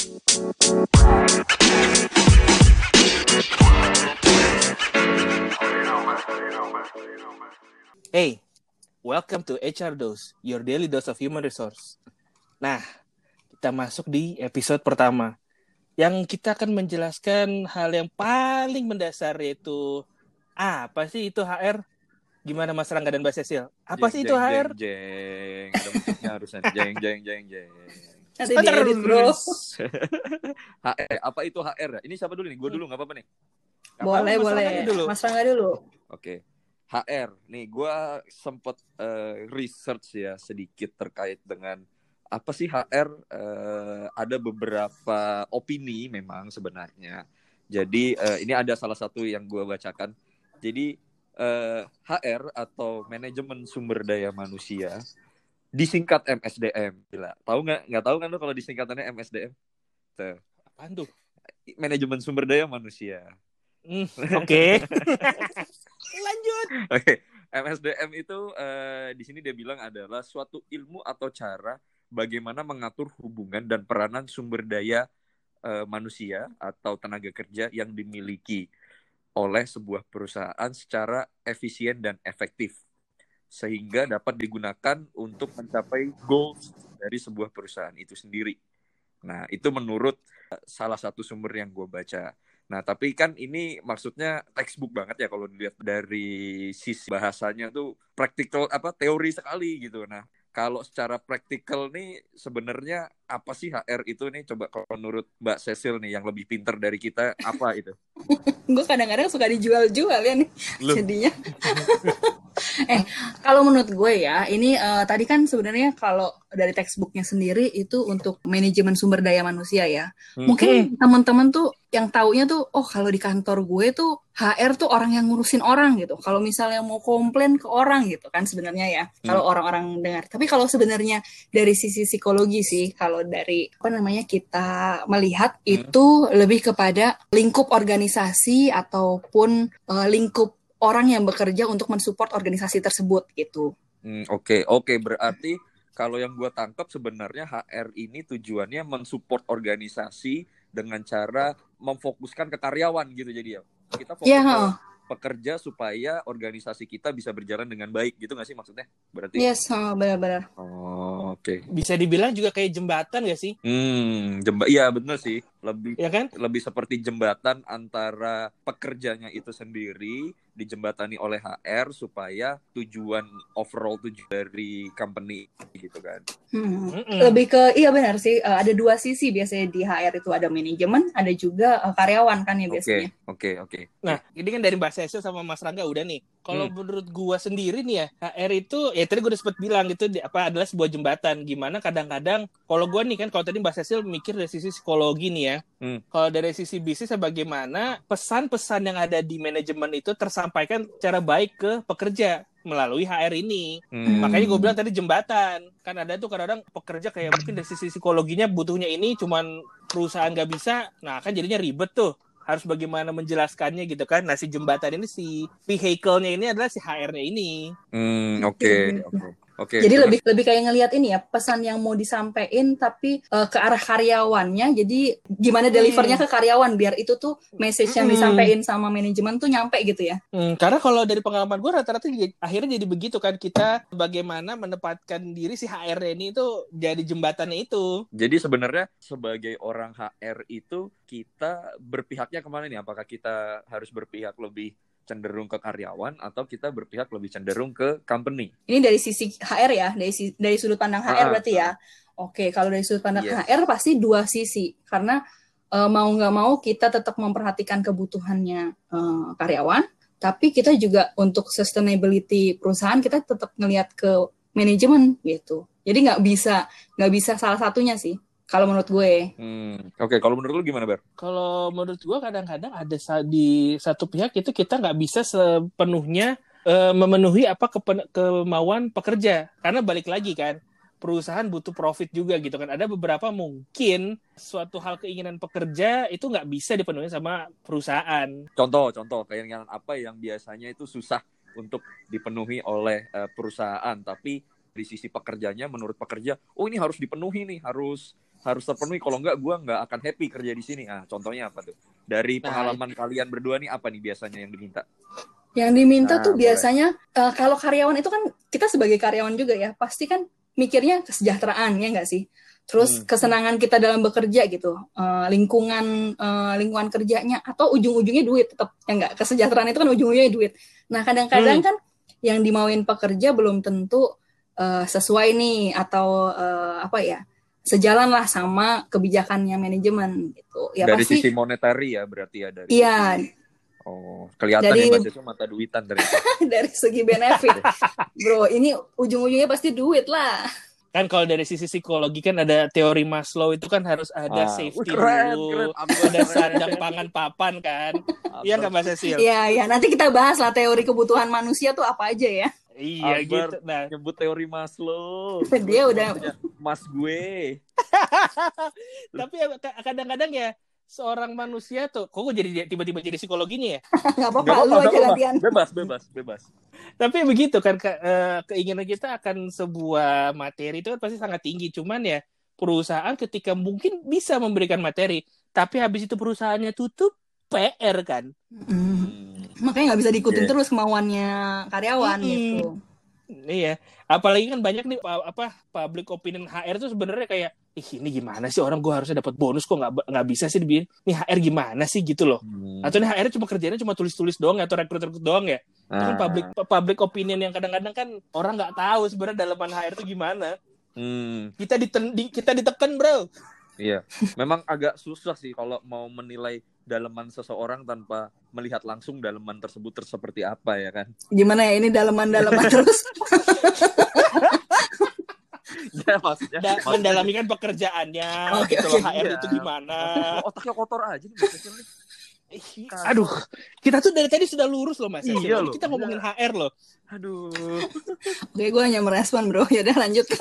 Hey, welcome to HR Dose, your daily dose of human resource. Nah, kita masuk di episode pertama yang kita akan menjelaskan hal yang paling mendasar yaitu apa sih itu HR? Gimana Mas Rangga dan Mbak Cecil? Apa Jeng, sih itu jeng, HR? Jeng, jeng. Ada harusnya jeng, jeng, jeng, jeng. Nanti diedit bro. HR, apa itu HR? ya? Ini siapa dulu nih? Gue dulu nggak apa-apa nih. Nggak Boleh, Mas boleh. Dulu. Mas Rangga dulu. Oke. HR. Nih, gue sempet eh, research ya sedikit terkait dengan apa sih HR? Eh, ada beberapa opini memang sebenarnya. Jadi eh, ini ada salah satu yang gue bacakan. Jadi eh, HR atau manajemen sumber daya manusia disingkat MSDM. Gila. Tahu nggak? Nggak tahu kan lo kalau disingkatannya MSDM? Tuh. Apaan tuh? Manajemen sumber daya manusia. Hmm, Oke. Lanjut. Oke, MSDM itu eh, di sini dia bilang adalah suatu ilmu atau cara bagaimana mengatur hubungan dan peranan sumber daya eh, manusia atau tenaga kerja yang dimiliki oleh sebuah perusahaan secara efisien dan efektif sehingga dapat digunakan untuk mencapai goals dari sebuah perusahaan itu sendiri. Nah, itu menurut eh, salah satu sumber yang gue baca. Nah, tapi kan ini maksudnya textbook banget ya kalau dilihat dari sisi bahasanya tuh praktikal apa teori sekali gitu. Nah, kalau secara praktikal nih sebenarnya apa sih HR itu nih coba kalau menurut Mbak Cecil nih yang lebih pinter dari kita apa itu? Gue kadang-kadang suka dijual-jual ya nih Lu jadinya. eh, kalau menurut gue ya, ini eh, tadi kan sebenarnya kalau dari textbooknya sendiri itu untuk manajemen sumber daya manusia ya. Hmm. Mungkin teman-teman tuh yang taunya tuh, oh kalau di kantor gue tuh HR tuh orang yang ngurusin orang gitu. Kalau misalnya mau komplain ke orang gitu kan sebenarnya ya. Kalau orang-orang dengar. Tapi kalau sebenarnya dari sisi psikologi sih, kalau dari apa namanya kita melihat Hmm. itu lebih kepada lingkup organisasi ataupun eh, lingkup orang yang bekerja untuk mensupport organisasi tersebut gitu. Hmm, Oke, oke berarti kalau yang gue tangkap sebenarnya HR ini tujuannya mensupport organisasi dengan cara memfokuskan ke karyawan gitu jadi ya. Kita fokus Iya, ke heeh. pekerja supaya organisasi kita bisa berjalan dengan baik gitu nggak sih maksudnya? Berarti Yes, heeh, benar-benar. Oh, oke. Bisa dibilang juga kayak jembatan gak sih? Hmm, jemba iya bener sih. Lebih Ya kan? lebih seperti jembatan antara pekerjanya itu sendiri dijembatani oleh HR supaya tujuan overall tujuan dari company gitu kan. Hmm. Mm-mm. Lebih ke iya benar sih eh, ada dua sisi biasanya di HR itu ada manajemen, ada juga eh, karyawan kan ya Oke, biasanya. oke, oke. Nah, ini kan dari Mbak Cecil sama Mas Rangga udah nih. Kalau Hmm. menurut gua sendiri nih ya, HR itu ya tadi gua udah sempat bilang gitu apa adalah sebuah jembatan. Gimana kadang-kadang kalau gua nih kan kalau tadi Mbak Cecil mikir dari sisi psikologi nih ya. Hmm. Kalau dari sisi bisnis bagaimana pesan-pesan yang ada di manajemen itu tersampaikan secara baik ke pekerja melalui HR ini. Hmm. Makanya gue bilang tadi jembatan. Kan ada tuh kadang-kadang pekerja kayak mungkin dari sisi psikologinya butuhnya ini cuman perusahaan nggak bisa. Nah kan jadinya ribet tuh. Harus bagaimana menjelaskannya gitu kan. Nah si jembatan ini si vehicle-nya ini adalah si HR-nya ini. Hmm, oke, oke. Oke. Jadi terus- lebih lebih kayak ngelihat ini ya pesan yang mau disampaikan tapi eh, ke arah karyawannya. Jadi gimana delivernya ke karyawan biar itu tuh message yang Hmm. disampaikan sama manajemen tuh nyampe gitu ya. Hmm, karena kalau dari pengalaman gue rata-rata akhirnya jadi begitu kan. Kita bagaimana menempatkan diri si HR-nya ini itu jadi jembatannya itu. Jadi sebenarnya sebagai orang HR itu kita berpihaknya ke mana nih? Apakah kita harus berpihak lebih cenderung ke karyawan atau kita berpihak lebih cenderung ke company? Ini dari sisi HR ya, dari dari sudut pandang HR Ah, berarti ya. Oke, kalau dari sudut pandang Yes. HR pasti dua sisi karena eh, mau nggak mau kita tetap memperhatikan kebutuhannya eh, karyawan, tapi kita juga untuk sustainability perusahaan kita tetap ngelihat ke manajemen gitu. Jadi nggak bisa nggak bisa salah satunya sih. Kalau menurut gue, Hmm, Oke, kalau menurut lu gimana, Ber? Kalau menurut gua kadang-kadang ada sa- di satu pihak itu kita nggak bisa sepenuhnya eh, memenuhi apa kepen- kemauan pekerja. Karena balik lagi kan perusahaan butuh profit juga gitu kan. Ada beberapa mungkin suatu hal keinginan pekerja itu nggak bisa dipenuhi sama perusahaan. Contoh, contoh keinginan apa yang biasanya itu susah untuk dipenuhi oleh eh, perusahaan, tapi di sisi pekerjanya menurut pekerja, oh ini harus dipenuhi nih, harus harus terpenuhi kalau enggak gue nggak akan happy kerja di sini ah contohnya apa tuh dari Nah, pengalaman kalian berdua nih apa nih biasanya yang diminta Yang diminta Nah, tuh boleh. biasanya eh, kalau karyawan itu kan kita sebagai karyawan juga ya pasti kan mikirnya kesejahteraan ya nggak sih? Terus Hmm. kesenangan kita dalam bekerja gitu, Eh, lingkungan eh, lingkungan kerjanya atau ujung-ujungnya duit tetap ya nggak kesejahteraan itu kan ujung-ujungnya duit. Nah kadang-kadang Hmm. kan yang dimauin pekerja belum tentu eh, sesuai nih atau eh, apa ya sejalan lah sama kebijakannya manajemen gitu. Ya dari pasti sisi monetary ya berarti ya dari iya oh kelihatan Dari- ya mahasiswa mata duitan dari dari segi benefit. Bro, ini ujung-ujungnya pasti duit lah. Kan kalau dari sisi psikologi kan ada teori Maslow itu kan harus ada Ah, safety keren, dulu, keren. ada sandang pangan papan kan. Iya nggak Mas Cecil? Iya, ya nanti kita bahas lah teori kebutuhan manusia tuh apa aja ya. Iya Albert. gitu. Nah, nyebut teori Maslow Dia udah mas gue tapi ya ka- kadang-kadang ya seorang manusia tuh, kok gue jadi tiba-tiba jadi psikologinya ya? nggak apa-apa, lu aja apa-apa. bebas bebas bebas Tapi begitu kan ke- eh, keinginan kita akan sebuah materi itu kan pasti sangat tinggi. Cuman ya perusahaan ketika mungkin bisa memberikan materi, tapi habis itu perusahaannya tutup, PR kan. Mm. Hmm. Makanya nggak bisa diikutin Iya. terus kemauannya karyawan Mm-mm. gitu. Iya, apalagi kan banyak nih pa- apa public opinion HR tuh sebenarnya kayak ih ini gimana sih orang gue harusnya dapat bonus kok nggak nggak bisa sih dibikin nih HR gimana sih gitu loh Hmm. atau nih HR cuma kerjanya cuma tulis-tulis doang ya, atau rekrut-rekrut doang ya itu kan Ah. public public opinion yang kadang-kadang kan orang nggak tahu sebenarnya dalaman HR itu gimana Hmm, kita diten di- kita ditekan bro iya. Memang agak susah sih kalau mau menilai daleman seseorang tanpa melihat langsung daleman tersebut ter- seperti apa ya kan. Gimana ya ini dalaman-dalaman terus? ya maksudnya. Da- maksudnya- mendalami kan pekerjaannya Oke, gitu loh oke. HR Iya. itu gimana otaknya kotor aja nih. Ih, aduh kita tuh dari tadi sudah lurus loh mas Iya loh. kita ngomongin HR loh Aduh. Oke, gue hanya merespon bro. Ya udah lanjut.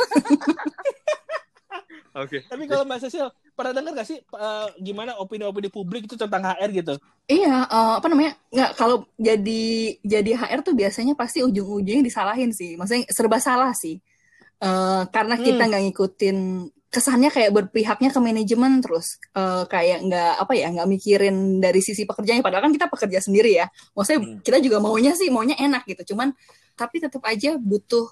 Oke. tapi kalau mas Cecil pernah dengar gak sih eh, gimana opini-opini publik itu tentang HR gitu Iya, eh, apa namanya? Nggak kalau jadi jadi HR tuh biasanya pasti ujung-ujungnya disalahin sih. Maksudnya serba salah sih. Eh, karena kita Hmm. nggak ngikutin kesannya kayak berpihaknya ke manajemen terus eh, kayak nggak apa ya nggak mikirin dari sisi pekerjaannya padahal kan kita pekerja sendiri ya maksudnya Hmm. kita juga maunya sih maunya enak gitu cuman tapi tetap aja butuh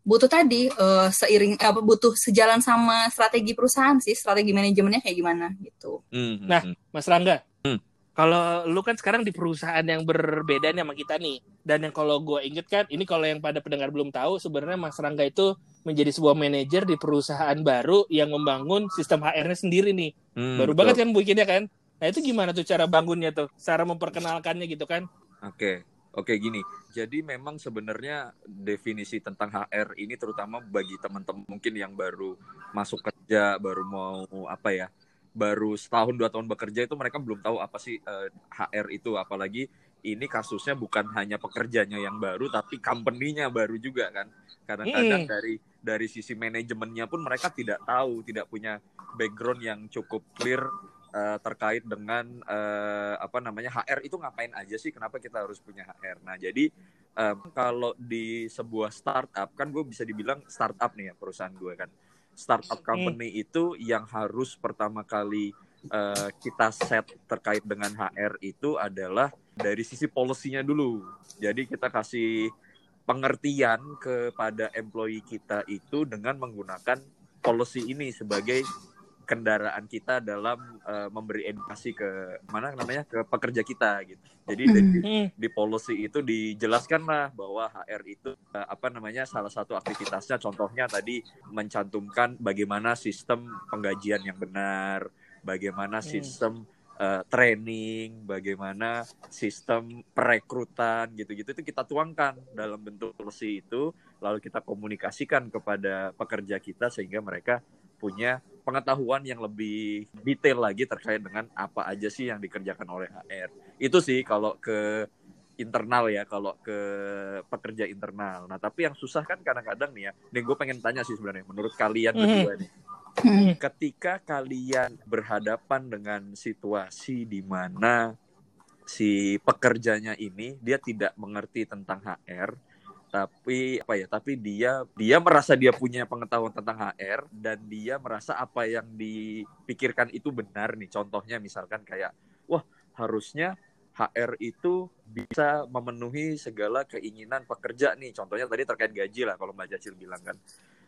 butuh tadi eh, seiring eh, apa butuh sejalan sama strategi perusahaan sih strategi manajemennya kayak gimana gitu Hmm, Nah. hmm, Mas Rangga Hmm. kalau lu kan sekarang di perusahaan yang berbeda nih sama kita nih dan yang kalau gue inget kan ini kalau yang pada pendengar belum tahu sebenarnya Mas Rangga itu menjadi sebuah manajer di perusahaan baru yang membangun sistem HR-nya sendiri nih hmm, baru betul. banget kan bikinnya kan nah itu gimana tuh cara bangunnya tuh cara memperkenalkannya gitu kan Oke, oke gini. Jadi memang sebenarnya definisi tentang HR ini terutama bagi teman-teman mungkin yang baru masuk kerja, baru mau apa ya, baru setahun dua tahun bekerja itu mereka belum tahu apa sih eh, HR itu. Apalagi ini kasusnya bukan hanya pekerjanya yang baru, tapi company-nya baru juga kan. Kadang-kadang Hmm. dari dari sisi manajemennya pun mereka tidak tahu, tidak punya background yang cukup clear eh, terkait dengan eh, apa namanya HR itu ngapain aja sih? Kenapa kita harus punya HR nah jadi em, kalau di sebuah startup kan gue bisa dibilang startup nih ya perusahaan gue kan. Startup company itu yang harus pertama kali eh, kita set terkait dengan HR itu adalah dari sisi polisinya dulu. Jadi kita kasih pengertian kepada employee kita itu dengan menggunakan policy ini sebagai kendaraan kita dalam eh, memberi edukasi ke mana namanya ke pekerja kita gitu. Jadi Hmm. di, Hmm. di policy itu dijelaskan lah bahwa HR itu eh, apa namanya salah satu aktivitasnya contohnya tadi mencantumkan bagaimana sistem penggajian yang benar, bagaimana Hmm. sistem eh, training, bagaimana sistem perekrutan gitu-gitu itu kita tuangkan dalam bentuk policy itu lalu kita komunikasikan kepada pekerja kita sehingga mereka punya pengetahuan yang lebih detail lagi terkait dengan apa aja sih yang dikerjakan oleh HR. Itu sih kalau ke internal ya, kalau ke pekerja internal. Nah, tapi yang susah kan kadang-kadang nih ya. Nih gue pengen tanya sih sebenarnya, menurut kalian Mhm. berdua nih, Hmm. ketika kalian berhadapan dengan situasi di mana si pekerjanya ini dia tidak mengerti tentang HR tapi apa ya tapi dia dia merasa dia punya pengetahuan tentang HR dan dia merasa apa yang dipikirkan itu benar nih contohnya misalkan kayak wah harusnya HR itu bisa memenuhi segala keinginan pekerja nih contohnya tadi terkait gaji lah kalau Mbak Jacil bilang kan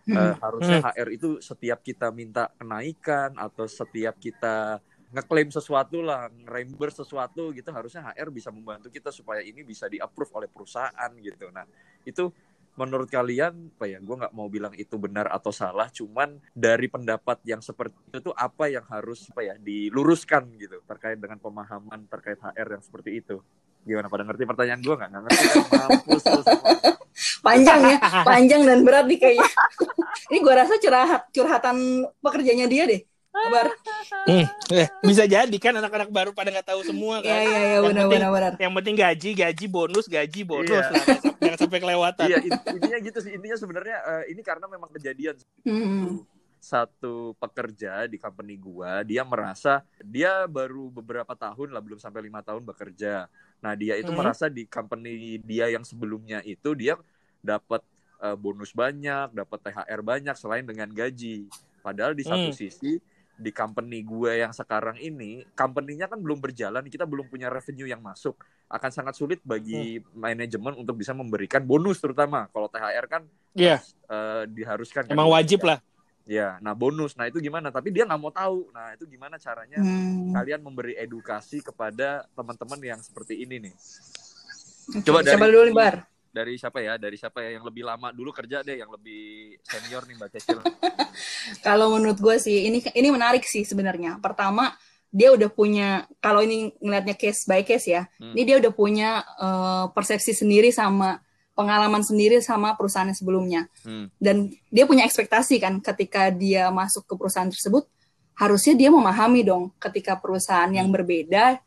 Hmm. Eh, harusnya Hmm. HR itu setiap kita minta kenaikan atau setiap kita ngeklaim sesuatu lah, reimburse sesuatu gitu, harusnya HR bisa membantu kita supaya ini bisa di-approve oleh perusahaan gitu. Nah, itu menurut kalian, apa ya, gue nggak mau bilang itu benar atau salah, cuman dari pendapat yang seperti itu tuh apa yang harus apa ya diluruskan gitu terkait dengan pemahaman terkait HR yang seperti itu. Gimana pada ngerti pertanyaan gue nggak? Nggak ngerti? Mampus. Panjang ya, panjang dan berat nih kayaknya. Ini gue rasa curhat curhatan pekerjanya dia deh. Kabar. Hmm, eh, bisa jadi kan anak-anak baru pada nggak tahu semua Iya kan. iya iya Yang benar penting- benar benar. Yang penting gaji, gaji bonus, gaji bonus Iya. lah. Jangan sampai- kelewatan. Iya, in- intinya gitu sih. Intinya sebenarnya eh, ini karena memang kejadian Hmm. satu pekerja di company gua dia merasa dia baru beberapa tahun lah belum sampai lima tahun bekerja nah dia itu Mhm. merasa di company dia yang sebelumnya itu dia dapat eh, bonus banyak dapat THR banyak selain dengan gaji padahal di satu Hmm. sisi di company gue yang sekarang ini company-nya kan belum berjalan kita belum punya revenue yang masuk akan sangat sulit bagi manajemen untuk bisa memberikan bonus terutama kalau THR kan Iya, eh, diharuskan kan. emang wajib lah. Ya, nah bonus. Nah itu gimana? Tapi dia nggak mau tahu. Nah itu gimana caranya Hmm. kalian memberi edukasi kepada teman-teman yang seperti ini nih? Coba dari- Siapa dulu nih Bar? Dari siapa ya? Dari siapa ya yang lebih lama dulu kerja deh, yang lebih senior nih Mbak Cecil. Kalau menurut gue sih ini ini menarik sih sebenarnya. Pertama dia udah punya kalau ini ngelihatnya case by case ya. Hmm. Ini dia udah punya eh, persepsi sendiri sama pengalaman sendiri sama perusahaan sebelumnya. Hmm. Dan dia punya ekspektasi kan ketika dia masuk ke perusahaan tersebut harusnya dia memahami dong ketika perusahaan yang berbeda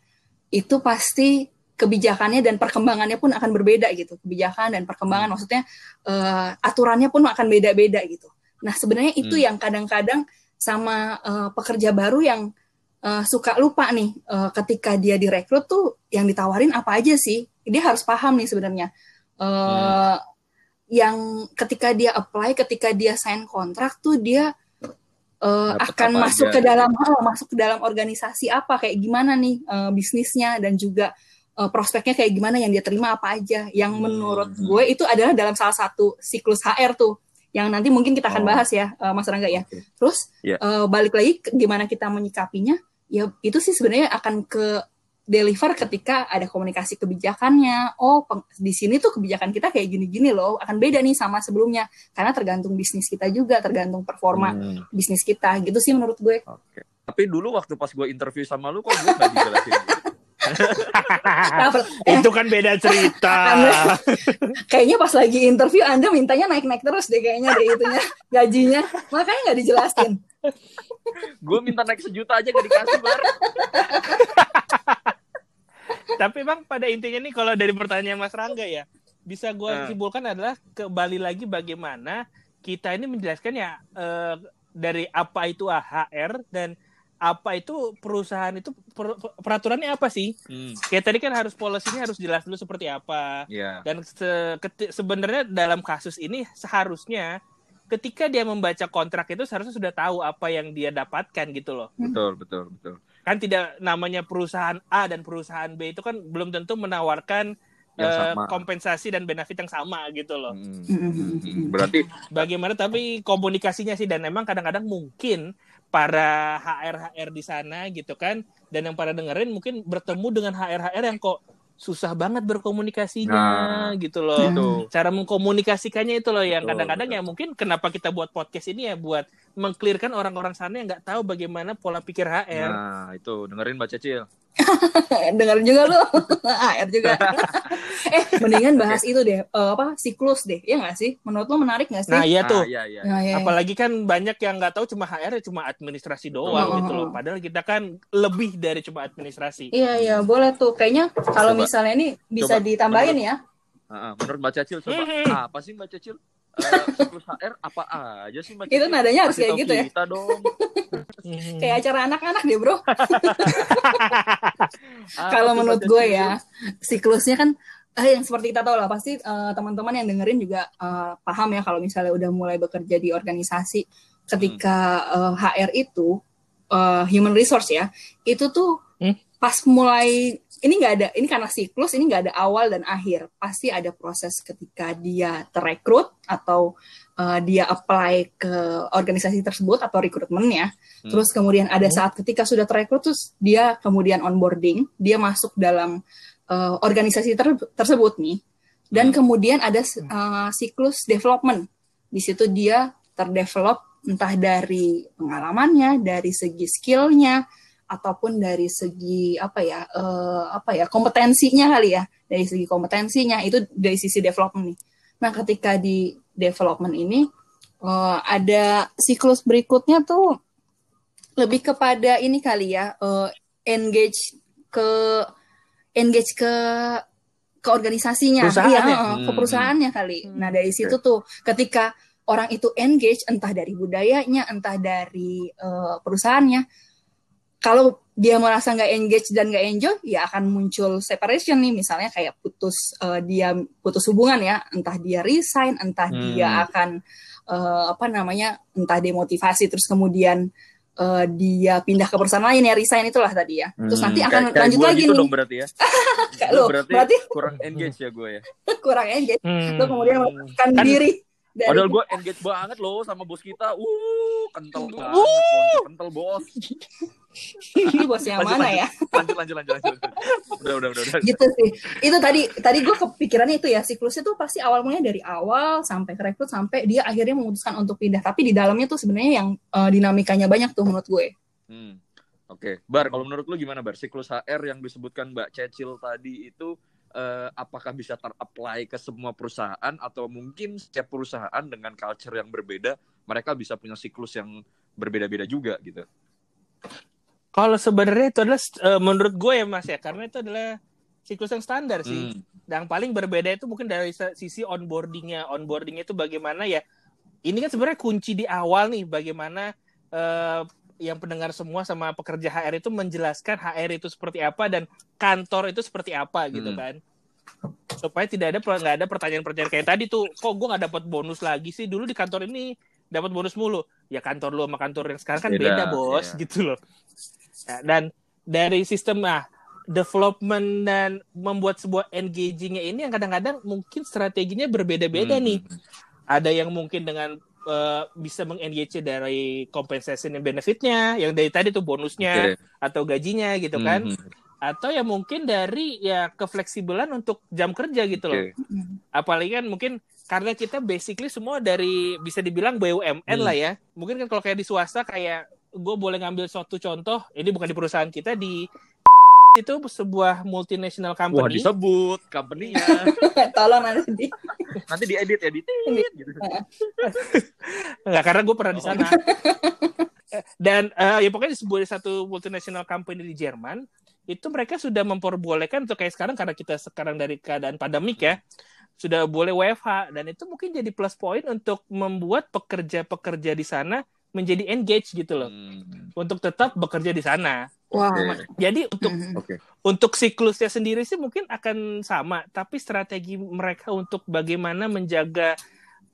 itu pasti kebijakannya dan perkembangannya pun akan berbeda gitu. Kebijakan dan perkembangan maksudnya eh, aturannya pun akan beda-beda gitu. Nah, sebenarnya itu Hmm. yang kadang-kadang sama eh, pekerja baru yang eh, suka lupa nih eh, ketika dia direkrut tuh yang ditawarin apa aja sih? Dia harus paham nih sebenarnya. Eh, Yang ketika dia apply, ketika dia sign kontrak tuh dia Dapat akan masuk aja. ke dalam oh, masuk ke dalam organisasi apa kayak gimana nih eh, bisnisnya dan juga eh, prospeknya kayak gimana yang dia terima apa aja. Yang Hmm. menurut gue itu adalah dalam salah satu siklus HR tuh yang nanti mungkin kita akan Oh. bahas ya eh, Mas Rangga ya. Oke. Terus Iya. eh, balik lagi gimana kita menyikapinya, ya itu sih sebenarnya akan ke deliver ketika ada komunikasi kebijakannya. Oh, peng- di sini tuh kebijakan kita kayak gini-gini loh, akan beda nih sama sebelumnya karena tergantung bisnis kita juga, tergantung performa Hmm, bisnis kita. Gitu sih menurut gue. Oke. Tapi dulu waktu pas gue interview sama lu kok gue nggak dijelasin. Itu kan beda cerita. Kayaknya pas lagi interview Anda mintanya naik-naik terus deh kayaknya deh itunya gajinya. Makanya nggak dijelasin. gue minta naik sejuta aja gak dikasih bar. Tapi bang pada intinya nih kalau dari pertanyaan Mas Rangga ya bisa gue Eh. simpulkan adalah kembali lagi bagaimana kita ini menjelaskan ya eh, dari apa itu HR dan apa itu perusahaan itu per- peraturannya apa sih? Hmm, Kayak tadi kan harus polisinya harus jelas dulu seperti apa. ya. Dan se- keti- sebenarnya dalam kasus ini seharusnya ketika dia membaca kontrak itu seharusnya sudah tahu apa yang dia dapatkan gitu loh. Betul, betul, betul. Kan tidak namanya perusahaan A dan perusahaan B itu kan belum tentu menawarkan Yang eh, sama. kompensasi dan benefit yang sama gitu loh. Hmm, Hmm. hmm, hmm. Berarti Bagaimana tapi komunikasinya sih dan memang kadang-kadang mungkin para HR HR di sana gitu kan dan yang pada dengerin mungkin bertemu dengan HR HR yang kok susah banget berkomunikasinya Nah, gitu loh. itu. Cara mengkomunikasikannya itu loh yang kadang-kadang ya mungkin kenapa kita buat podcast ini ya buat mengklirkan orang-orang sana yang nggak tahu bagaimana pola pikir HR. Nah, itu dengerin Mbak Cecil. Dengar juga lu. AR juga. eh, mendingan bahas itu deh. Eh, apa? Siklus deh. Ya nggak sih? Menurut lu menarik nggak sih? Nah, iya tuh. Ah, iya, iya. Nah, ya, ya. Apalagi kan banyak yang nggak tahu cuma HR ya cuma administrasi doang Betul. gitu loh. Padahal kita kan lebih dari cuma administrasi. Iya, iya, boleh tuh. Kayaknya kalau misalnya ini bisa Coba. ditambahin ya. Ah, ah. menurut Mbak Cecil coba Mhm. apa sih Mbak Cecil? Eh, siklus HR apa aja sih Mbak Itu nadanya harus kayak gitu ya. Kita dong. Hmm. Kayak acara anak-anak deh, Bro. Kalau menurut gue ya, siklusnya kan eh, yang seperti kita tahu lah pasti uh, teman-teman yang dengerin juga uh, paham ya kalau misalnya udah mulai bekerja di organisasi ketika uh, HR itu uh, human resource ya itu tuh hmm? pas mulai ini nggak ada ini karena siklus ini nggak ada awal dan akhir pasti ada proses ketika dia terekrut atau uh, dia apply ke organisasi tersebut atau rekrutmennya hmm. terus kemudian ada hmm. saat ketika sudah terekrut terus dia kemudian onboarding dia masuk dalam uh, organisasi ter tersebut nih dan hmm. kemudian ada uh, siklus development di situ dia terdevelop entah dari pengalamannya dari segi skillnya ataupun dari segi apa ya uh, apa ya kompetensinya kali ya dari segi kompetensinya itu dari sisi development nih. Nah ketika di development ini uh, ada siklus berikutnya tuh lebih kepada ini kali ya uh, engage ke engage ke ke organisasinya, iya, hmm. ke perusahaannya kali. Hmm. Nah dari situ tuh ketika orang itu engage entah dari budayanya, entah dari uh, perusahaannya, kalau dia merasa nggak engage dan nggak enjoy, ya akan muncul separation nih, misalnya kayak putus uh, dia putus hubungan ya, entah dia resign, entah hmm. dia akan uh, apa namanya, entah demotivasi, terus kemudian uh, dia pindah ke perusahaan lain ya resign itulah tadi ya. Terus nanti hmm, akan kayak, lanjut kayak lagi gitu nih. dong berarti ya. kayak lo berarti, berarti kurang engage ya gue ya. kurang engage. Hmm. Lo kemudian melakukan kan, diri dari Padahal gue engage banget loh sama bos kita. Uh, kental banget. Uh. Kental bos. Ini bos yang lanjut, mana lanjut. ya? Lanjut, lanjut, lanjut, lanjut. Udah, udah, udah, udah. Gitu sih. Itu tadi, tadi gue kepikirannya itu ya, siklusnya tuh pasti awal mulanya dari awal sampai rekrut sampai dia akhirnya memutuskan untuk pindah. Tapi di dalamnya tuh sebenarnya yang uh, dinamikanya banyak tuh menurut gue. Hmm. Oke, okay. Bar, kalau menurut lu gimana Bar? Siklus HR yang disebutkan Mbak Cecil tadi itu uh, apakah bisa ter-apply ke semua perusahaan atau mungkin setiap perusahaan dengan culture yang berbeda mereka bisa punya siklus yang berbeda-beda juga gitu. Kalau sebenarnya itu adalah uh, menurut gue ya Mas ya karena itu adalah siklus yang standar sih. Hmm. Yang paling berbeda itu mungkin dari sisi onboardingnya. Onboardingnya itu bagaimana ya? Ini kan sebenarnya kunci di awal nih bagaimana uh, yang pendengar semua sama pekerja HR itu menjelaskan HR itu seperti apa dan kantor itu seperti apa gitu hmm. kan supaya tidak ada nggak ada pertanyaan-pertanyaan kayak tadi tuh kok gue nggak dapat bonus lagi sih dulu di kantor ini dapat bonus mulu ya kantor lu sama kantor yang sekarang kan beda, beda bos yeah. gitu loh ya, dan dari sistem nah development dan membuat sebuah engagingnya ini yang kadang-kadang mungkin strateginya berbeda-beda hmm. nih ada yang mungkin dengan uh, bisa mengengage dari compensation dan benefitnya yang dari tadi tuh bonusnya okay. atau gajinya gitu kan mm -hmm. atau ya mungkin dari ya kefleksibelan untuk jam kerja gitu loh okay. apalagi kan mungkin karena kita basically semua dari bisa dibilang BUMN mm. lah ya mungkin kan kalau kayak di swasta kayak gue boleh ngambil suatu contoh ini bukan di perusahaan kita di itu sebuah multinational company. Wah disebut company-nya. Tolong nanti. nanti diedit ya, gitu. Enggak, karena gue pernah di sana. Dan uh, ya pokoknya di sebuah satu multinational company di Jerman, itu mereka sudah memperbolehkan untuk kayak sekarang karena kita sekarang dari keadaan pandemik ya, sudah boleh WFH dan itu mungkin jadi plus point untuk membuat pekerja-pekerja di sana menjadi engage gitu loh. Hmm. Untuk tetap bekerja di sana. Wah. Wow. Jadi untuk mm-hmm. okay. untuk siklusnya sendiri sih mungkin akan sama, tapi strategi mereka untuk bagaimana menjaga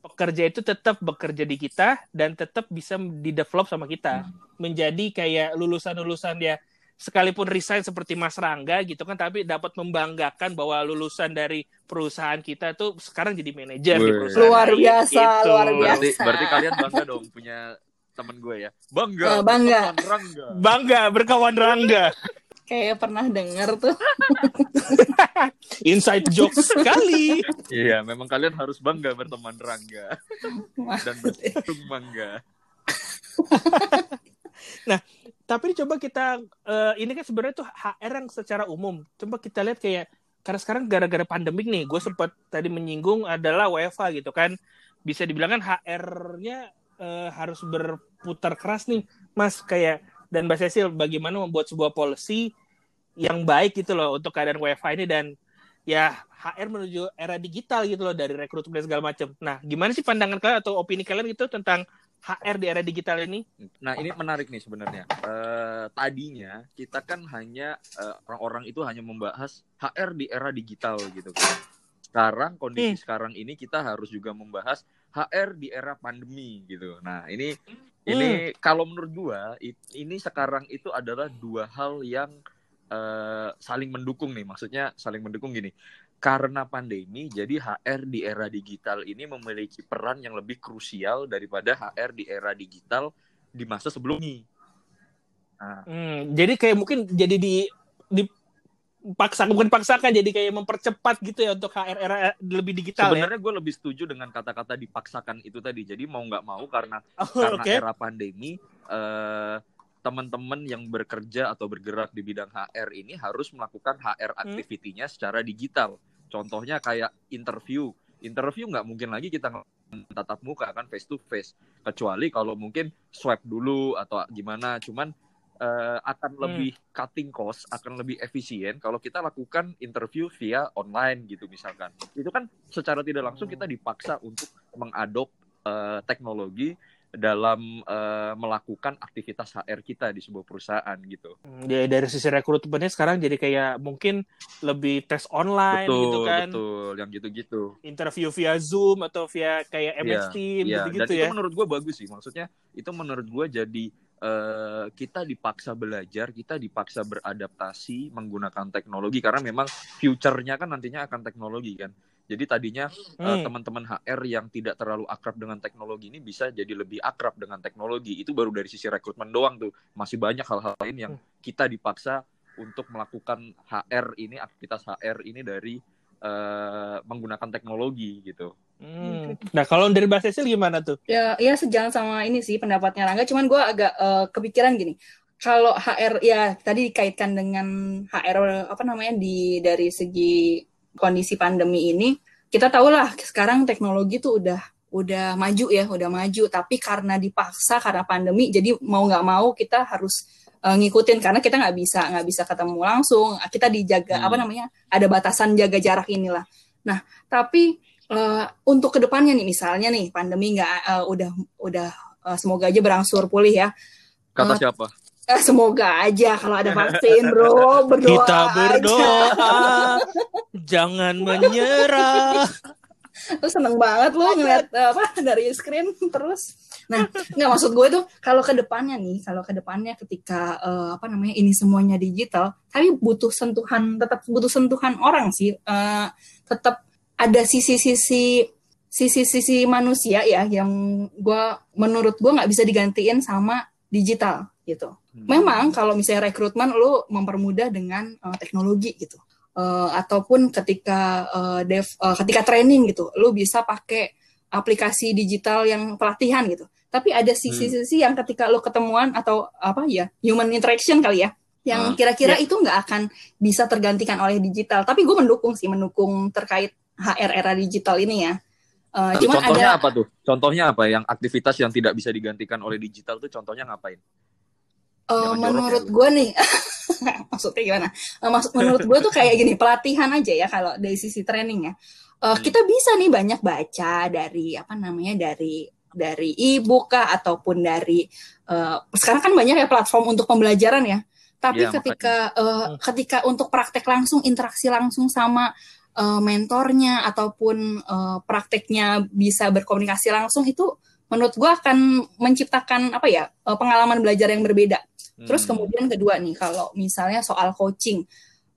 pekerja itu tetap bekerja di kita dan tetap bisa di-develop sama kita. Hmm. Menjadi kayak lulusan-lulusan ya sekalipun resign seperti Mas Rangga gitu kan tapi dapat membanggakan bahwa lulusan dari perusahaan kita tuh sekarang jadi manajer di perusahaan luar biasa gitu. luar biasa berarti, berarti kalian bangga dong punya temen gue ya. Bangga. Uh, bangga. Rangga. Bangga berkawan Rangga. Kayak pernah denger tuh. Inside joke sekali. Iya, memang kalian harus bangga berteman Rangga. Dan beruntung bangga. nah, tapi coba kita uh, ini kan sebenarnya tuh HR yang secara umum. Coba kita lihat kayak karena sekarang gara-gara pandemik nih, gue sempat tadi menyinggung adalah WFA gitu kan. Bisa dibilang kan HR-nya uh, harus berputar keras nih, Mas kayak dan Mbak Cecil bagaimana membuat sebuah policy yang baik gitu loh untuk keadaan WFH ini dan ya HR menuju era digital gitu loh dari rekrutmen dan segala macam. Nah, gimana sih pandangan kalian atau opini kalian gitu tentang HR di era digital ini? Nah, ini menarik nih sebenarnya. Uh, tadinya kita kan hanya eh, orang-orang itu hanya membahas HR di era digital gitu kan sekarang kondisi hmm. sekarang ini kita harus juga membahas HR di era pandemi gitu. Nah, ini hmm. ini kalau menurut gua ini sekarang itu adalah dua hal yang uh, saling mendukung nih. Maksudnya saling mendukung gini. Karena pandemi, jadi HR di era digital ini memiliki peran yang lebih krusial daripada HR di era digital di masa sebelumnya. Nah. Hmm, jadi kayak mungkin jadi di dipaksa bukan paksakan jadi kayak mempercepat gitu ya untuk HR era lebih digital Sebenarnya ya? gue lebih setuju dengan kata-kata dipaksakan itu tadi. Jadi mau nggak mau karena oh, karena okay. era pandemi uh, teman-teman yang bekerja atau bergerak di bidang HR ini harus melakukan HR hmm. activity-nya hmm. secara digital. Contohnya kayak interview. Interview nggak mungkin lagi kita tatap muka kan face to face kecuali kalau mungkin swipe dulu atau gimana cuman uh, akan hmm. lebih cutting cost akan lebih efisien kalau kita lakukan interview via online gitu misalkan itu kan secara tidak langsung kita dipaksa untuk mengadop uh, teknologi dalam uh, melakukan aktivitas HR kita di sebuah perusahaan gitu. Ya dari sisi rekrutmennya sekarang jadi kayak mungkin lebih tes online betul, gitu kan. Betul, yang gitu-gitu. Interview via Zoom atau via kayak MS yeah, Team yeah. gitu-gitu Dan ya. itu menurut gue bagus sih. Maksudnya itu menurut gue jadi uh, kita dipaksa belajar, kita dipaksa beradaptasi menggunakan teknologi karena memang future-nya kan nantinya akan teknologi kan. Jadi tadinya hmm. uh, teman-teman HR yang tidak terlalu akrab dengan teknologi ini bisa jadi lebih akrab dengan teknologi. Itu baru dari sisi rekrutmen doang tuh. Masih banyak hal-hal lain yang hmm. kita dipaksa untuk melakukan HR ini aktivitas HR ini dari uh, menggunakan teknologi gitu. Hmm. Nah kalau dari Mbak Cecil gimana tuh? Ya, ya sejalan sama ini sih pendapatnya Rangga. Cuman gue agak uh, kepikiran gini. Kalau HR ya tadi dikaitkan dengan HR apa namanya di dari segi kondisi pandemi ini kita tahu lah sekarang teknologi tuh udah udah maju ya udah maju tapi karena dipaksa karena pandemi jadi mau nggak mau kita harus uh, ngikutin karena kita nggak bisa nggak bisa ketemu langsung kita dijaga hmm. apa namanya ada batasan jaga jarak inilah nah tapi uh, untuk ke depannya nih misalnya nih pandemi nggak uh, udah udah uh, semoga aja berangsur pulih ya kata uh, siapa Eh, semoga aja kalau ada vaksin, bro. Berdoa Kita berdoa, jangan menyerah. Lu seneng banget lu ngeliat apa dari screen terus. Nah, nggak maksud gue tuh kalau ke depannya nih, kalau ke depannya ketika uh, apa namanya ini semuanya digital, tapi butuh sentuhan, tetap butuh sentuhan orang sih. Uh, tetap ada sisi-sisi sisi-sisi manusia ya yang gue menurut gue nggak bisa digantiin sama digital gitu. Hmm. Memang kalau misalnya rekrutmen lu mempermudah dengan uh, teknologi gitu. Uh, ataupun ketika uh, dev uh, ketika training gitu, lu bisa pakai aplikasi digital yang pelatihan gitu. Tapi ada sisi-sisi hmm. yang ketika lu ketemuan atau apa ya, human interaction kali ya, yang kira-kira uh, itu nggak akan bisa tergantikan oleh digital. Tapi gue mendukung sih, mendukung terkait HR era digital ini ya. Uh, cuman contohnya ada, apa tuh? Contohnya apa yang aktivitas yang tidak bisa digantikan oleh digital tuh contohnya ngapain? Uh, menurut ya, gue nih, maksudnya gimana? Uh, maksud menurut gue tuh kayak gini pelatihan aja ya kalau dari sisi training ya. Uh, hmm. Kita bisa nih banyak baca dari apa namanya dari dari e-book kah ataupun dari uh, sekarang kan banyak ya platform untuk pembelajaran ya. Tapi ya, ketika uh, ketika untuk praktek langsung interaksi langsung sama uh, mentornya ataupun uh, prakteknya bisa berkomunikasi langsung itu menurut gue akan menciptakan apa ya pengalaman belajar yang berbeda Terus hmm. kemudian kedua nih kalau misalnya soal coaching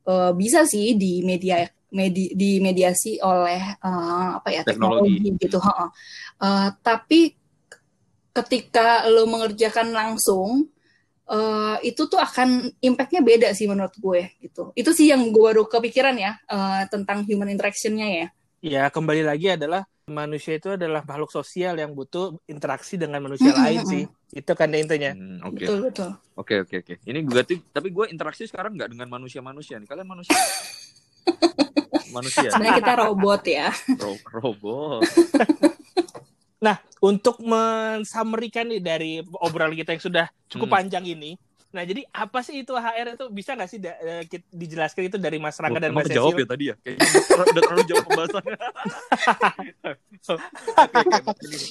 uh, bisa sih di media medi, dimediasi oleh uh, apa ya teknologi, teknologi gitu. Uh, uh, tapi ketika lo mengerjakan langsung uh, itu tuh akan impactnya beda sih menurut gue gitu. Itu sih yang gue baru kepikiran ya uh, tentang human interactionnya ya. Ya kembali lagi adalah manusia itu adalah makhluk sosial yang butuh interaksi dengan manusia mm -hmm. lain sih. Itu kan intinya. Hmm. Okay. Betul betul. Oke okay, oke okay, oke. Okay. Ini berarti tapi gue interaksi sekarang nggak dengan manusia-manusia nih. Kalian manusia. manusia. Sebenarnya kita robot ya. Ro robot. nah, untuk mensamerikan nih dari obrolan kita yang sudah cukup hmm. panjang ini, Nah, jadi apa sih itu HR itu bisa nggak sih da, uh, dijelaskan itu dari Mas Rangga dan Mas Cecil? jawab ya tadi ya? Kayaknya udah terlalu jauh pembahasannya.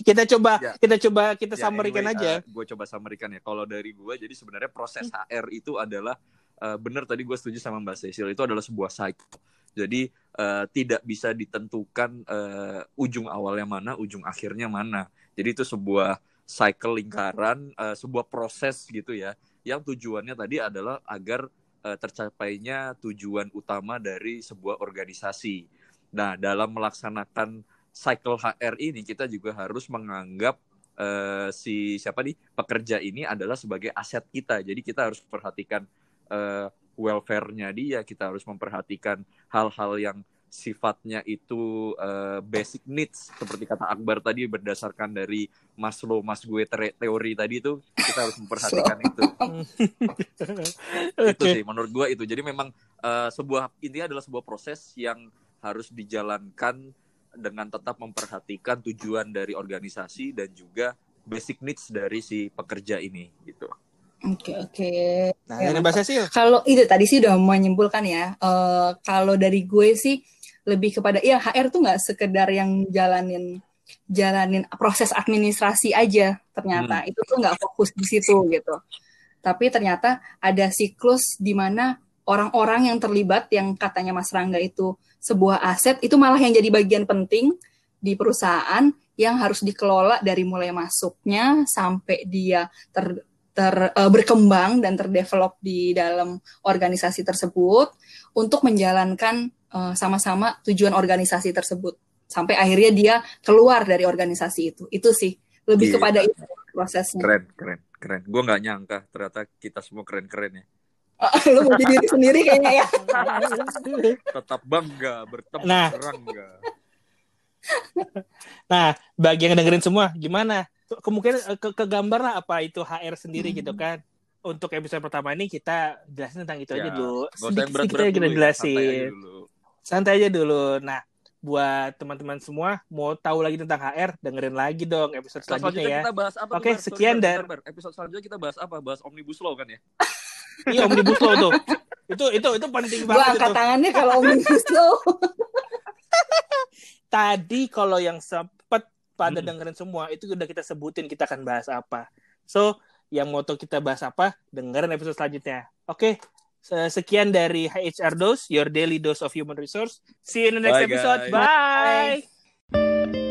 kita coba ya. kita coba kita ya, summary-kan anyway, aja. Uh, gue coba summary-kan ya. Kalau dari gue jadi sebenarnya proses HR itu adalah uh, benar tadi gue setuju sama Mbak Cecil itu adalah sebuah cycle Jadi uh, tidak bisa ditentukan uh, ujung awalnya mana, ujung akhirnya mana. Jadi itu sebuah cycle lingkaran, uh, sebuah proses gitu ya, yang tujuannya tadi adalah agar uh, tercapainya tujuan utama dari sebuah organisasi. Nah, dalam melaksanakan cycle HR ini kita juga harus menganggap uh, si siapa nih pekerja ini adalah sebagai aset kita. Jadi kita harus perhatikan uh, welfare-nya dia, kita harus memperhatikan hal-hal yang sifatnya itu uh, basic needs seperti kata Akbar tadi berdasarkan dari Maslow Mas gue teori tadi itu kita harus memperhatikan itu itu sih menurut gue itu jadi memang uh, sebuah intinya adalah sebuah proses yang harus dijalankan dengan tetap memperhatikan tujuan dari organisasi dan juga basic needs dari si pekerja ini gitu Oke oke. Nah, ya, ini bahasa sih. Kalau itu tadi sih udah menyimpulkan ya. Uh, kalau dari gue sih lebih kepada ya HR tuh nggak sekedar yang jalanin jalanin proses administrasi aja ternyata hmm. itu tuh nggak fokus di situ gitu tapi ternyata ada siklus di mana orang-orang yang terlibat yang katanya Mas Rangga itu sebuah aset itu malah yang jadi bagian penting di perusahaan yang harus dikelola dari mulai masuknya sampai dia ter, ter uh, berkembang dan terdevelop di dalam organisasi tersebut untuk menjalankan Eh, sama-sama tujuan organisasi tersebut. Sampai akhirnya dia keluar dari organisasi itu. Itu sih. Lebih iya. kepada itu prosesnya. Keren keren keren. Gue nggak nyangka ternyata kita semua keren keren ya. Lu mau diri sendiri kayaknya ya. Tetap bangga bertemu nah. bangga nah bagi yang dengerin semua gimana? Kemungkinan eh, ke kegambar lah apa itu HR sendiri hmm. gitu kan? Untuk episode pertama ini kita jelasin tentang itu ya, aja dulu sedikit sedikit aja kita jelasin. ya, santai aja dulu. Nah, buat teman-teman semua mau tahu lagi tentang HR, dengerin lagi dong episode selanjutnya, ya. Kita bahas apa Oke, okay, sekian dan episode selanjutnya kita bahas apa? Bahas omnibus law kan ya? iya, omnibus law tuh. Itu itu itu penting banget. Gua angkat tangannya kalau omnibus law. Tadi kalau yang sempet pada hmm. dengerin semua itu udah kita sebutin kita akan bahas apa. So, yang mau kita bahas apa, dengerin episode selanjutnya. Oke, okay, Sekian dari HR Dose, your daily dose of human resource. See you in the next Bye, episode. Guys. Bye. Bye.